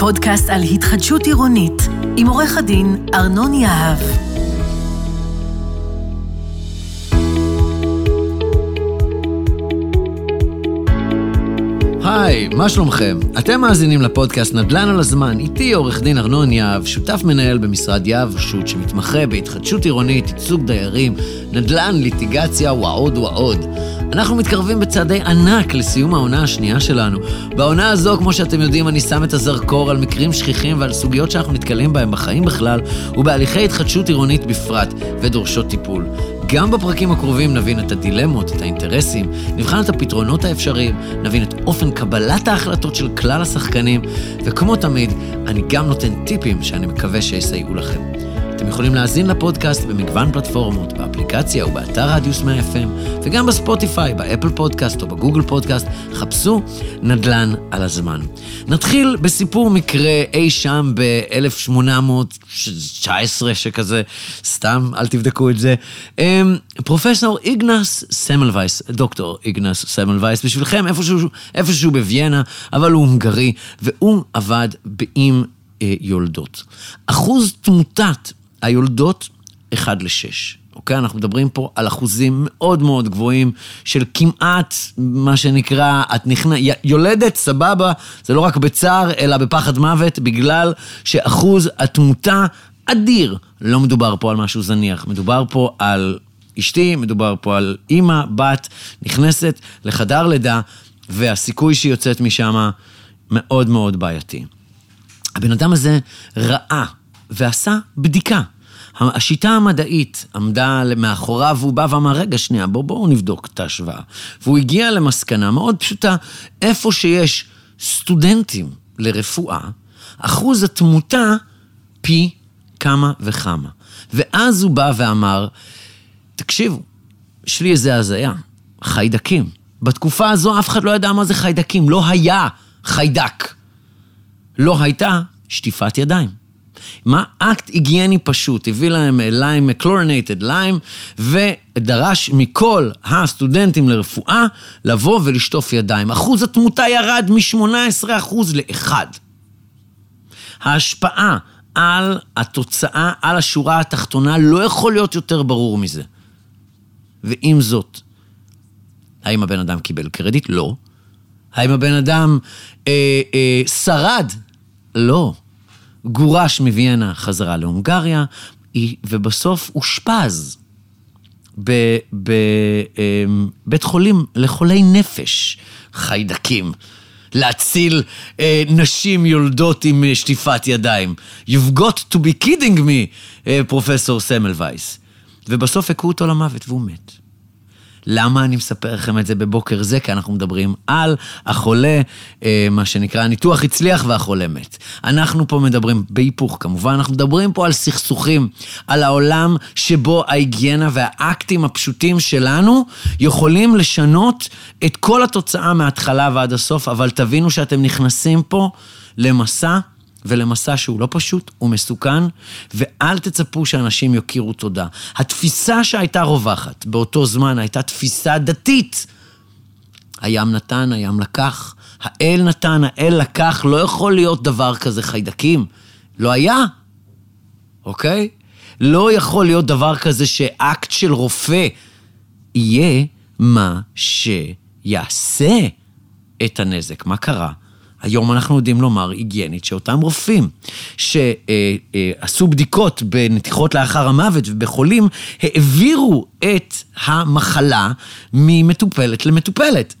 פודקאסט על התחדשות עירונית, עם עורך הדין ארנון יהב. היי, מה שלומכם? אתם מאזינים לפודקאסט נדל"ן על הזמן, איתי עורך דין ארנון יהב, שותף מנהל במשרד יהב שו"ת, שמתמחה בהתחדשות עירונית, ייצוג דיירים, נדל"ן, ליטיגציה, ועוד ועוד. אנחנו מתקרבים בצעדי ענק לסיום העונה השנייה שלנו. בעונה הזו, כמו שאתם יודעים, אני שם את הזרקור על מקרים שכיחים ועל סוגיות שאנחנו נתקלים בהם בחיים בכלל, ובהליכי התחדשות עירונית בפרט, ודורשות טיפול. גם בפרקים הקרובים נבין את הדילמות, את האינטרסים, נבחן את הפתרונות האפשריים, נבין את אופן קבלת ההחלטות של כלל השחקנים, וכמו תמיד, אני גם נותן טיפים שאני מקווה שיסייעו לכם. אתם יכולים להאזין לפודקאסט במגוון פלטפורמות, באפליקציה ובאתר רדיוס 100 FM, וגם בספוטיפיי, באפל פודקאסט או בגוגל פודקאסט, חפשו נדל"ן על הזמן. נתחיל בסיפור מקרה אי שם ב-1819 שכזה, סתם, אל תבדקו את זה. אמ, פרופסור איגנץ סמלווייס, דוקטור איגנץ סמלווייס, בשבילכם איפשהו, איפשהו בוויינה, אבל הוא הונגרי, והוא עבד עם אה, יולדות. אחוז תמותת היולדות 1 ל-6. אוקיי? אנחנו מדברים פה על אחוזים מאוד מאוד גבוהים של כמעט, מה שנקרא, את נכנ... יולדת, סבבה, זה לא רק בצער, אלא בפחד מוות, בגלל שאחוז התמותה אדיר. לא מדובר פה על משהו זניח, מדובר פה על אשתי, מדובר פה על אימא, בת, נכנסת לחדר לידה, והסיכוי שהיא יוצאת משם מאוד מאוד בעייתי. הבן אדם הזה ראה ועשה בדיקה. השיטה המדעית עמדה מאחוריו, והוא בא ואמר, רגע, שנייה, בואו בוא נבדוק את ההשוואה. והוא הגיע למסקנה מאוד פשוטה, איפה שיש סטודנטים לרפואה, אחוז התמותה פי כמה וכמה. ואז הוא בא ואמר, תקשיבו, יש לי איזה הזיה, חיידקים. בתקופה הזו אף אחד לא ידע מה זה חיידקים, לא היה חיידק. לא הייתה שטיפת ידיים. מה? אקט היגייני פשוט, הביא להם ליים, קלורנטד ליים, ודרש מכל הסטודנטים לרפואה לבוא ולשטוף ידיים. אחוז התמותה ירד מ-18% ל-1. ההשפעה על התוצאה, על השורה התחתונה, לא יכול להיות יותר ברור מזה. ועם זאת, האם הבן אדם קיבל קרדיט? לא. האם הבן אדם אה, אה, שרד? לא. גורש מוויינה חזרה להונגריה, ובסוף אושפז בבית אמ, חולים לחולי נפש, חיידקים. להציל אה, נשים יולדות עם אה, שטיפת ידיים. You've got to be kidding me, אה, פרופסור סמלווייס. ובסוף הכו אותו למוות והוא מת. למה אני מספר לכם את זה בבוקר זה? כי אנחנו מדברים על החולה, אה, מה שנקרא, הניתוח הצליח והחולה מת. אנחנו פה מדברים בהיפוך כמובן, אנחנו מדברים פה על סכסוכים, על העולם שבו ההיגיינה והאקטים הפשוטים שלנו יכולים לשנות את כל התוצאה מההתחלה ועד הסוף, אבל תבינו שאתם נכנסים פה למסע ולמסע שהוא לא פשוט, הוא מסוכן, ואל תצפו שאנשים יכירו תודה. התפיסה שהייתה רווחת באותו זמן הייתה תפיסה דתית. הים נתן, הים לקח, האל נתן, האל לקח, לא יכול להיות דבר כזה חיידקים. לא היה, אוקיי? לא יכול להיות דבר כזה שאקט של רופא יהיה מה שיעשה את הנזק. מה קרה? היום אנחנו יודעים לומר היגיינית שאותם רופאים שעשו בדיקות בנתיחות לאחר המוות ובחולים, העבירו את המחלה ממטופלת למטופלת.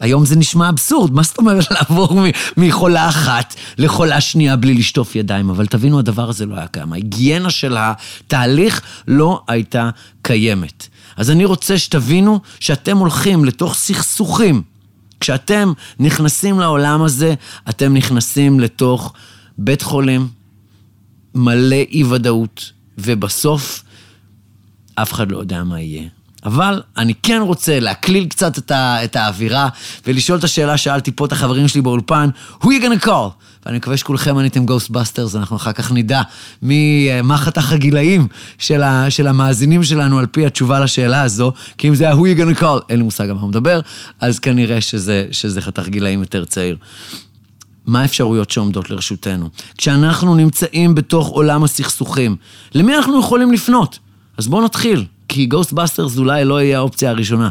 היום זה נשמע אבסורד, מה זאת אומרת לעבור מחולה אחת לחולה שנייה בלי לשטוף ידיים? אבל תבינו, הדבר הזה לא היה קיים. ההיגיינה של התהליך לא הייתה קיימת. אז אני רוצה שתבינו שאתם הולכים לתוך סכסוכים. כשאתם נכנסים לעולם הזה, אתם נכנסים לתוך בית חולים מלא אי-ודאות, ובסוף אף אחד לא יודע מה יהיה. אבל אני כן רוצה להקליל קצת את, ה, את האווירה ולשאול את השאלה שאלתי פה את החברים שלי באולפן, who you gonna call? ואני מקווה שכולכם עניתם Ghostbusters, אנחנו אחר כך נדע מי, מה חתך הגילאים של, ה, של המאזינים שלנו על פי התשובה לשאלה הזו, כי אם זה היה who you gonna call, אין לי מושג על מה הוא מדבר, אז כנראה שזה, שזה חתך גילאים יותר צעיר. מה האפשרויות שעומדות לרשותנו? כשאנחנו נמצאים בתוך עולם הסכסוכים, למי אנחנו יכולים לפנות? אז בואו נתחיל. כי Ghostbusters אולי לא יהיה האופציה הראשונה.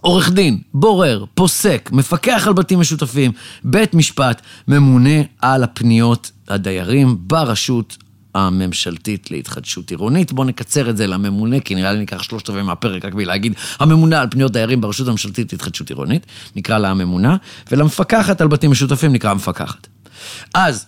עורך דין, בורר, פוסק, מפקח על בתים משותפים, בית משפט, ממונה על הפניות הדיירים ברשות הממשלתית להתחדשות עירונית. בואו נקצר את זה לממונה, כי נראה לי ניקח שלושת רבעי מהפרק רק בשביל להגיד הממונה על פניות דיירים ברשות הממשלתית להתחדשות עירונית, נקרא לה הממונה, ולמפקחת על בתים משותפים נקרא המפקחת. אז,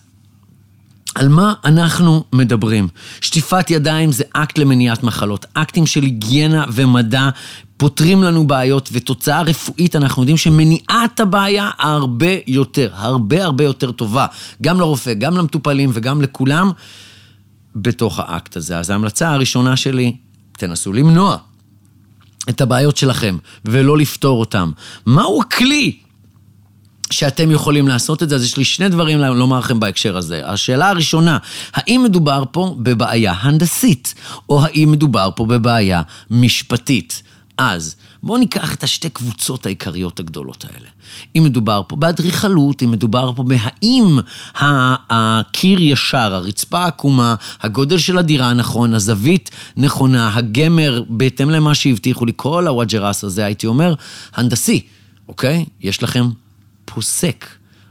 על מה אנחנו מדברים? שטיפת ידיים זה אקט למניעת מחלות. אקטים של היגיינה ומדע פותרים לנו בעיות, ותוצאה רפואית אנחנו יודעים שמניעת הבעיה הרבה יותר, הרבה הרבה יותר טובה. גם לרופא, גם למטופלים וגם לכולם בתוך האקט הזה. אז ההמלצה הראשונה שלי, תנסו למנוע את הבעיות שלכם ולא לפתור אותם. מהו הכלי שאתם יכולים לעשות את זה, אז יש לי שני דברים לומר לכם בהקשר הזה. השאלה הראשונה, האם מדובר פה בבעיה הנדסית, או האם מדובר פה בבעיה משפטית? אז בואו ניקח את השתי קבוצות העיקריות הגדולות האלה. אם מדובר פה באדריכלות, אם מדובר פה בהאם הקיר ישר, הרצפה עקומה, הגודל של הדירה נכון, הזווית נכונה, הגמר בהתאם למה שהבטיחו לי, כל הוואג'רס הזה, הייתי אומר, הנדסי, אוקיי? יש לכם פוסק,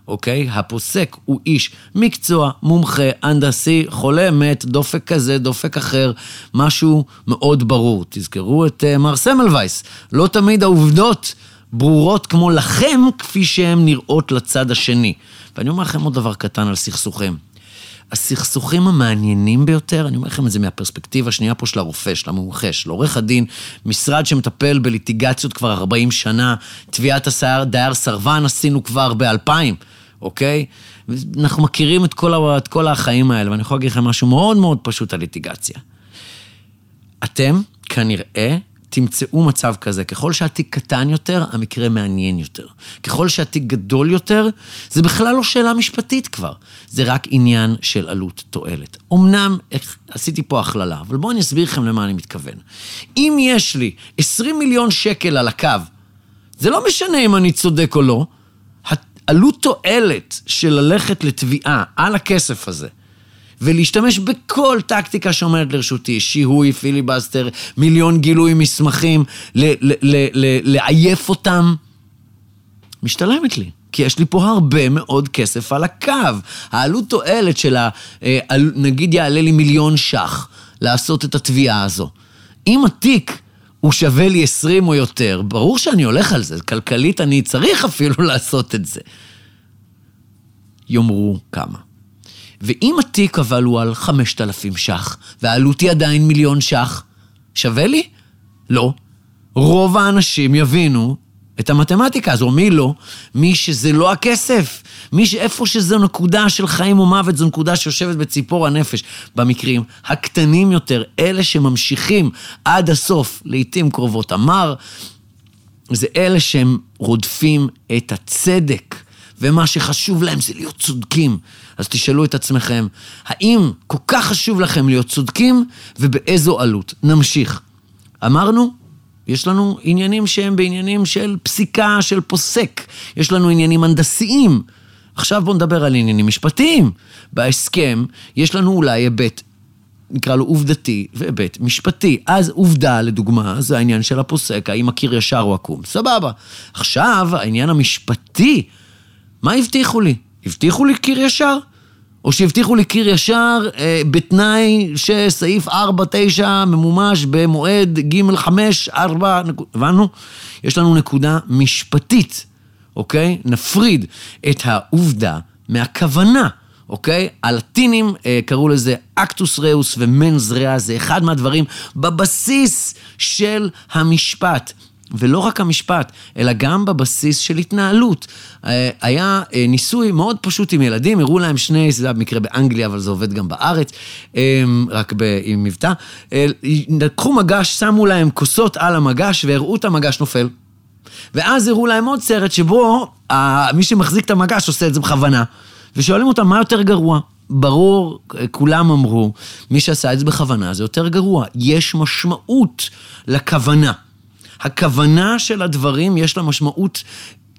אוקיי? הפוסק הוא איש מקצוע, מומחה, הנדסי, חולה, מת, דופק כזה, דופק אחר, משהו מאוד ברור. תזכרו את uh, מר סמלווייס, לא תמיד העובדות ברורות כמו לכם, כפי שהן נראות לצד השני. ואני אומר לכם עוד דבר קטן על סכסוכים. הסכסוכים המעניינים ביותר, אני אומר לכם את זה מהפרספקטיבה השנייה פה של הרופא, של המומחה, של עורך הדין, משרד שמטפל בליטיגציות כבר 40 שנה, תביעת הסייר, דייר סרבן עשינו כבר ב-2000, אוקיי? אנחנו מכירים את כל, את כל החיים האלה, ואני יכול להגיד לכם משהו מאוד מאוד פשוט על ליטיגציה. אתם, כנראה, תמצאו מצב כזה. ככל שהתיק קטן יותר, המקרה מעניין יותר. ככל שהתיק גדול יותר, זה בכלל לא שאלה משפטית כבר. זה רק עניין של עלות תועלת. אמנם, עשיתי פה הכללה, אבל בואו אני אסביר לכם למה אני מתכוון. אם יש לי 20 מיליון שקל על הקו, זה לא משנה אם אני צודק או לא, עלות תועלת של ללכת לתביעה על הכסף הזה, ולהשתמש בכל טקטיקה שעומדת לרשותי, שיהוי, פיליבסטר, מיליון גילוי מסמכים, לעייף אותם, משתלמת לי. כי יש לי פה הרבה מאוד כסף על הקו. העלות תועלת של ה... אה, נגיד יעלה לי מיליון ש"ח לעשות את התביעה הזו. אם התיק הוא שווה לי 20 או יותר, ברור שאני הולך על זה, כלכלית אני צריך אפילו לעשות את זה. יאמרו כמה. ואם התיק אבל הוא על 5,000 ש"ח, והעלות היא עדיין מיליון ש"ח, שווה לי? לא. רוב האנשים יבינו את המתמטיקה הזו. מי לא? מי שזה לא הכסף. מי שאיפה שזו נקודה של חיים או מוות, זו נקודה שיושבת בציפור הנפש. במקרים הקטנים יותר, אלה שממשיכים עד הסוף, לעיתים קרובות אמר, זה אלה שהם רודפים את הצדק. ומה שחשוב להם זה להיות צודקים. אז תשאלו את עצמכם, האם כל כך חשוב לכם להיות צודקים, ובאיזו עלות? נמשיך. אמרנו, יש לנו עניינים שהם בעניינים של פסיקה, של פוסק. יש לנו עניינים הנדסיים. עכשיו בואו נדבר על עניינים משפטיים. בהסכם יש לנו אולי היבט נקרא לו עובדתי והיבט משפטי. אז עובדה, לדוגמה, זה העניין של הפוסק, האם הקיר ישר או עקום. סבבה. עכשיו, העניין המשפטי מה הבטיחו לי? הבטיחו לי קיר ישר? או שהבטיחו לי קיר ישר אה, בתנאי שסעיף 4-9 ממומש במועד ג' 5, 4, הבנו? יש לנו נקודה משפטית, אוקיי? נפריד את העובדה מהכוונה. אוקיי? הלטינים אה, קראו לזה אקטוס ראוס ומנס ריאה, זה אחד מהדברים בבסיס של המשפט. ולא רק המשפט, אלא גם בבסיס של התנהלות. אה, היה אה, ניסוי מאוד פשוט עם ילדים, הראו להם שני, זה היה במקרה באנגליה, אבל זה עובד גם בארץ, אה, רק עם מבטא. לקחו מגש, שמו להם כוסות על המגש והראו את המגש נופל. ואז הראו להם עוד סרט שבו מי שמחזיק את המגש עושה את זה בכוונה. ושואלים אותם, מה יותר גרוע? ברור, כולם אמרו, מי שעשה את זה בכוונה זה יותר גרוע. יש משמעות לכוונה. הכוונה של הדברים יש לה משמעות,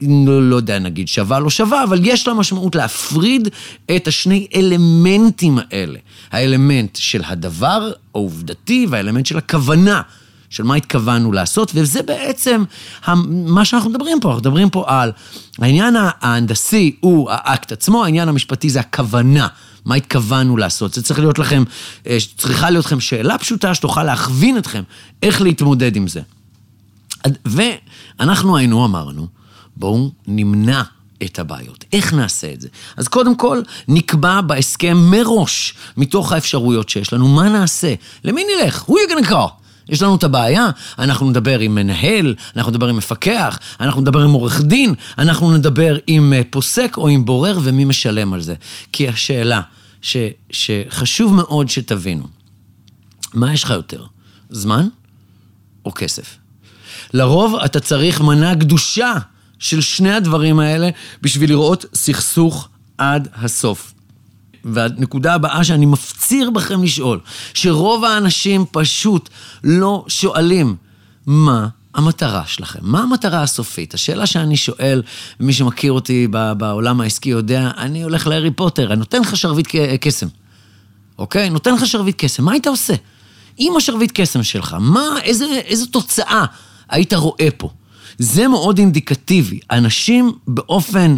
לא, לא יודע, נגיד שווה לא שווה, אבל יש לה משמעות להפריד את השני אלמנטים האלה. האלמנט של הדבר העובדתי והאלמנט של הכוונה. של מה התכוונו לעשות, וזה בעצם מה שאנחנו מדברים פה. אנחנו מדברים פה על העניין ההנדסי הוא האקט עצמו, העניין המשפטי זה הכוונה. מה התכוונו לעשות? זה צריך להיות לכם, אה, צריכה להיות לכם שאלה פשוטה שתוכל להכווין אתכם איך להתמודד עם זה. ואנחנו היינו אמרנו, בואו נמנע את הבעיות. איך נעשה את זה? אז קודם כל, נקבע בהסכם מראש, מתוך האפשרויות שיש לנו, מה נעשה? למי נלך? who you gonna call? יש לנו את הבעיה, אנחנו נדבר עם מנהל, אנחנו נדבר עם מפקח, אנחנו נדבר עם עורך דין, אנחנו נדבר עם אה, פוסק או עם בורר ומי משלם על זה. כי השאלה ש, שחשוב מאוד שתבינו, מה יש לך יותר, זמן או כסף? לרוב אתה צריך מנה גדושה של שני הדברים האלה בשביל לראות סכסוך עד הסוף. והנקודה הבאה שאני מפציר בכם לשאול, שרוב האנשים פשוט לא שואלים מה המטרה שלכם? מה המטרה הסופית? השאלה שאני שואל, מי שמכיר אותי בעולם העסקי יודע, אני הולך להארי פוטר, אני נותן לך שרביט קסם, אוקיי? נותן לך שרביט קסם, מה היית עושה? עם השרביט קסם שלך, מה, איזה, איזה תוצאה היית רואה פה? זה מאוד אינדיקטיבי. אנשים באופן...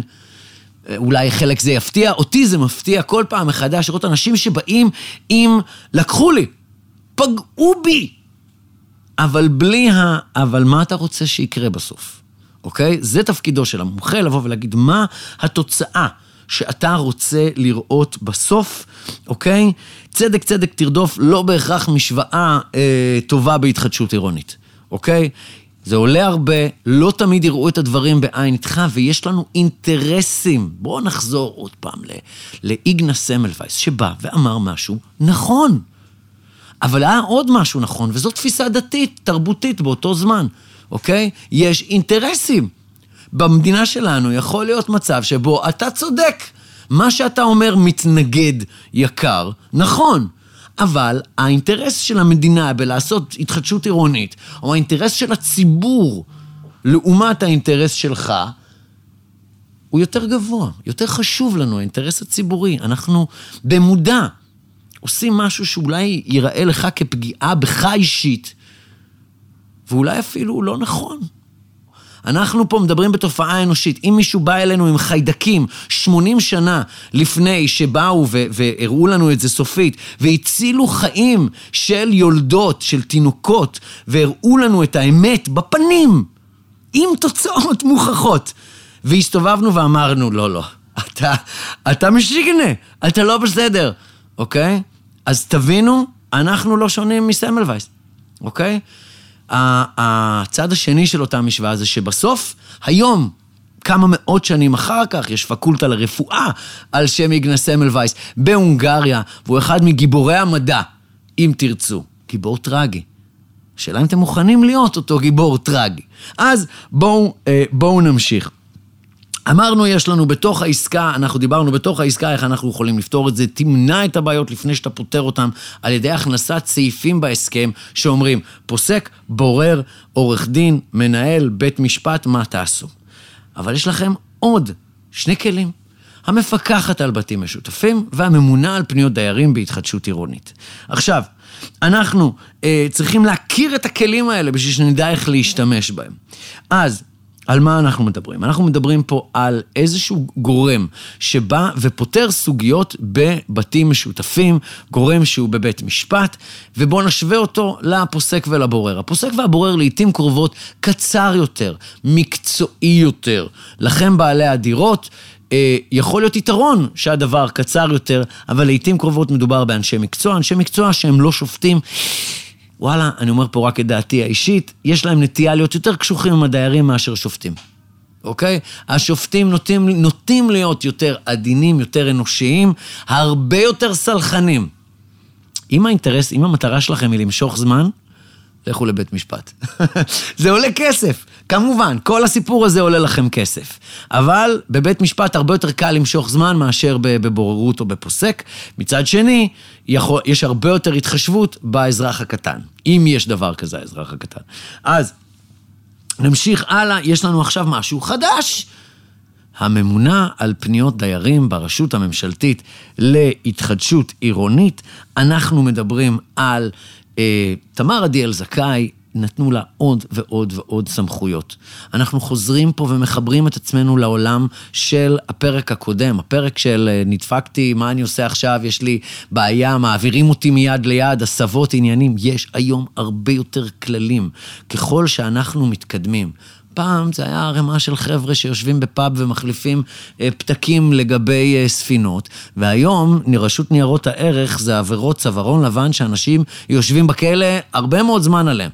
אולי חלק זה יפתיע, אותי זה מפתיע כל פעם מחדש לראות אנשים שבאים עם, לקחו לי, פגעו בי, אבל בלי ה... אבל מה אתה רוצה שיקרה בסוף, אוקיי? זה תפקידו של המומחה, לבוא ולהגיד מה התוצאה שאתה רוצה לראות בסוף, אוקיי? צדק צדק תרדוף, לא בהכרח משוואה אה, טובה בהתחדשות עירונית, אוקיי? זה עולה הרבה, לא תמיד יראו את הדברים בעין איתך, ויש לנו אינטרסים. בואו נחזור עוד פעם לאיגנה סמלווייס, שבא ואמר משהו נכון. אבל היה עוד משהו נכון, וזו תפיסה דתית, תרבותית באותו זמן, אוקיי? יש אינטרסים. במדינה שלנו יכול להיות מצב שבו אתה צודק. מה שאתה אומר מתנגד יקר, נכון. אבל האינטרס של המדינה בלעשות התחדשות עירונית, או האינטרס של הציבור לעומת האינטרס שלך, הוא יותר גבוה, יותר חשוב לנו, האינטרס הציבורי. אנחנו במודע עושים משהו שאולי ייראה לך כפגיעה בך אישית, ואולי אפילו לא נכון. אנחנו פה מדברים בתופעה אנושית. אם מישהו בא אלינו עם חיידקים 80 שנה לפני שבאו והראו לנו את זה סופית, והצילו חיים של יולדות, של תינוקות, והראו לנו את האמת בפנים, עם תוצאות מוכחות, והסתובבנו ואמרנו, לא, לא, אתה, אתה משיגנה, אתה לא בסדר, אוקיי? אז תבינו, אנחנו לא שונים מסמלווייס, אוקיי? הצד השני של אותה משוואה זה שבסוף, היום, כמה מאות שנים אחר כך, יש פקולטה לרפואה על שם איגנה סמלווייס בהונגריה, והוא אחד מגיבורי המדע, אם תרצו. גיבור טרגי. השאלה אם אתם מוכנים להיות אותו גיבור טרגי. אז בואו, אה, בואו נמשיך. אמרנו, יש לנו בתוך העסקה, אנחנו דיברנו בתוך העסקה איך אנחנו יכולים לפתור את זה, תמנע את הבעיות לפני שאתה פותר אותן על ידי הכנסת סעיפים בהסכם שאומרים, פוסק, בורר, עורך דין, מנהל, בית משפט, מה תעשו? אבל יש לכם עוד שני כלים. המפקחת על בתים משותפים והממונה על פניות דיירים בהתחדשות עירונית. עכשיו, אנחנו אה, צריכים להכיר את הכלים האלה בשביל שנדע איך להשתמש בהם. אז על מה אנחנו מדברים? אנחנו מדברים פה על איזשהו גורם שבא ופותר סוגיות בבתים משותפים, גורם שהוא בבית משפט, ובואו נשווה אותו לפוסק ולבורר. הפוסק והבורר לעיתים קרובות קצר יותר, מקצועי יותר. לכם בעלי הדירות, אה, יכול להיות יתרון שהדבר קצר יותר, אבל לעיתים קרובות מדובר באנשי מקצוע, אנשי מקצוע שהם לא שופטים. וואלה, אני אומר פה רק את דעתי האישית, יש להם נטייה להיות יותר קשוחים עם הדיירים מאשר שופטים. אוקיי? השופטים נוטים, נוטים להיות יותר עדינים, יותר אנושיים, הרבה יותר סלחנים. אם האינטרס, אם המטרה שלכם היא למשוך זמן, לכו לבית משפט. זה עולה כסף, כמובן, כל הסיפור הזה עולה לכם כסף. אבל בבית משפט הרבה יותר קל למשוך זמן מאשר בבוררות או בפוסק. מצד שני, יכול, יש הרבה יותר התחשבות באזרח הקטן, אם יש דבר כזה, האזרח הקטן. אז נמשיך הלאה, יש לנו עכשיו משהו חדש. הממונה על פניות דיירים ברשות הממשלתית להתחדשות עירונית. אנחנו מדברים על תמר עדי אלזכאי, נתנו לה עוד ועוד ועוד סמכויות. אנחנו חוזרים פה ומחברים את עצמנו לעולם של הפרק הקודם, הפרק של אה, נדפקתי, מה אני עושה עכשיו, יש לי בעיה, מעבירים אותי מיד ליד, הסבות, עניינים. יש היום הרבה יותר כללים. ככל שאנחנו מתקדמים, פעם זה היה ערימה של חבר'ה שיושבים בפאב ומחליפים אה, פתקים לגבי אה, ספינות, והיום רשות ניירות הערך זה עבירות צווארון לבן שאנשים יושבים בכלא הרבה מאוד זמן עליהם.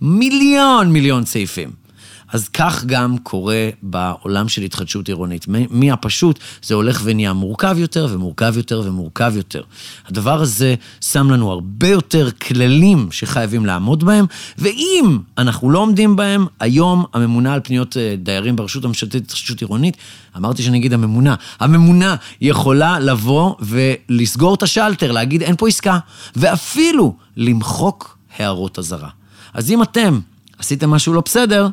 מיליון מיליון סעיפים. אז כך גם קורה בעולם של התחדשות עירונית. מהפשוט זה הולך ונהיה מורכב יותר ומורכב יותר ומורכב יותר. הדבר הזה שם לנו הרבה יותר כללים שחייבים לעמוד בהם, ואם אנחנו לא עומדים בהם, היום הממונה על פניות אה, דיירים ברשות הממשלתית להתחדשות עירונית, אמרתי שאני אגיד הממונה, הממונה יכולה לבוא ולסגור את השלטר, להגיד אין פה עסקה, ואפילו למחוק הערות אזהרה. אז אם אתם עשיתם משהו לא בסדר,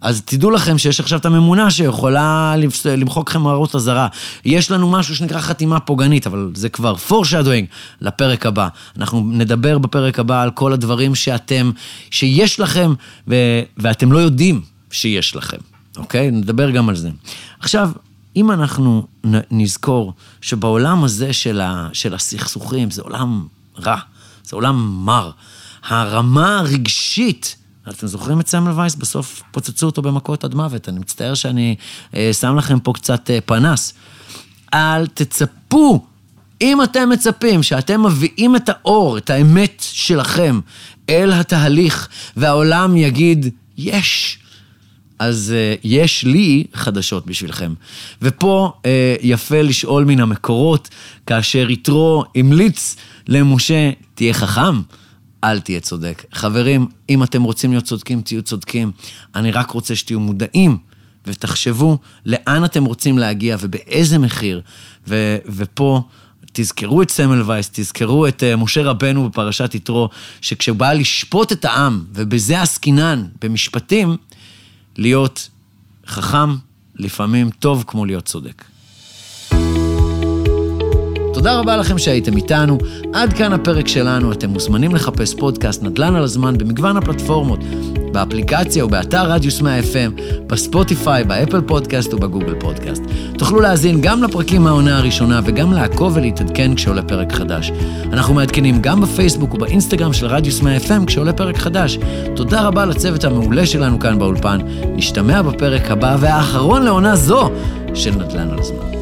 אז תדעו לכם שיש עכשיו את הממונה שיכולה למחוק לכם הערות אזהרה. יש לנו משהו שנקרא חתימה פוגענית, אבל זה כבר foreshadowing לפרק הבא. אנחנו נדבר בפרק הבא על כל הדברים שאתם, שיש לכם, ו, ואתם לא יודעים שיש לכם, אוקיי? נדבר גם על זה. עכשיו, אם אנחנו נזכור שבעולם הזה של, ה, של הסכסוכים, זה עולם רע, זה עולם מר. הרמה הרגשית אתם זוכרים את סמל וייס? בסוף פוצצו אותו במכות עד מוות. אני מצטער שאני אה, שם לכם פה קצת אה, פנס. אל תצפו, אם אתם מצפים שאתם מביאים את האור, את האמת שלכם, אל התהליך, והעולם יגיד, יש. אז uh, יש לי חדשות בשבילכם. ופה uh, יפה לשאול מן המקורות, כאשר יתרו המליץ למשה, תהיה חכם. אל תהיה צודק. חברים, אם אתם רוצים להיות צודקים, תהיו צודקים. אני רק רוצה שתהיו מודעים ותחשבו לאן אתם רוצים להגיע ובאיזה מחיר. ו- ופה... תזכרו את סמל וייס, תזכרו את uh, משה רבנו בפרשת יתרו, שכשהוא בא לשפוט את העם, ובזה עסקינן, במשפטים, להיות חכם, לפעמים טוב כמו להיות צודק. תודה רבה לכם שהייתם איתנו. עד כאן הפרק שלנו. אתם מוזמנים לחפש פודקאסט נדל"ן על הזמן במגוון הפלטפורמות, באפליקציה ובאתר רדיוס 100 FM, בספוטיפיי, באפל פודקאסט ובגוגל פודקאסט. תוכלו להאזין גם לפרקים מהעונה הראשונה וגם לעקוב ולהתעדכן כשעולה פרק חדש. אנחנו מעדכנים גם בפייסבוק ובאינסטגרם של רדיוס 100 FM כשעולה פרק חדש. תודה רבה לצוות המעולה שלנו כאן באולפן. נשתמע בפרק הבא והאחרון לעונה זו של נדל"ן על הזמן.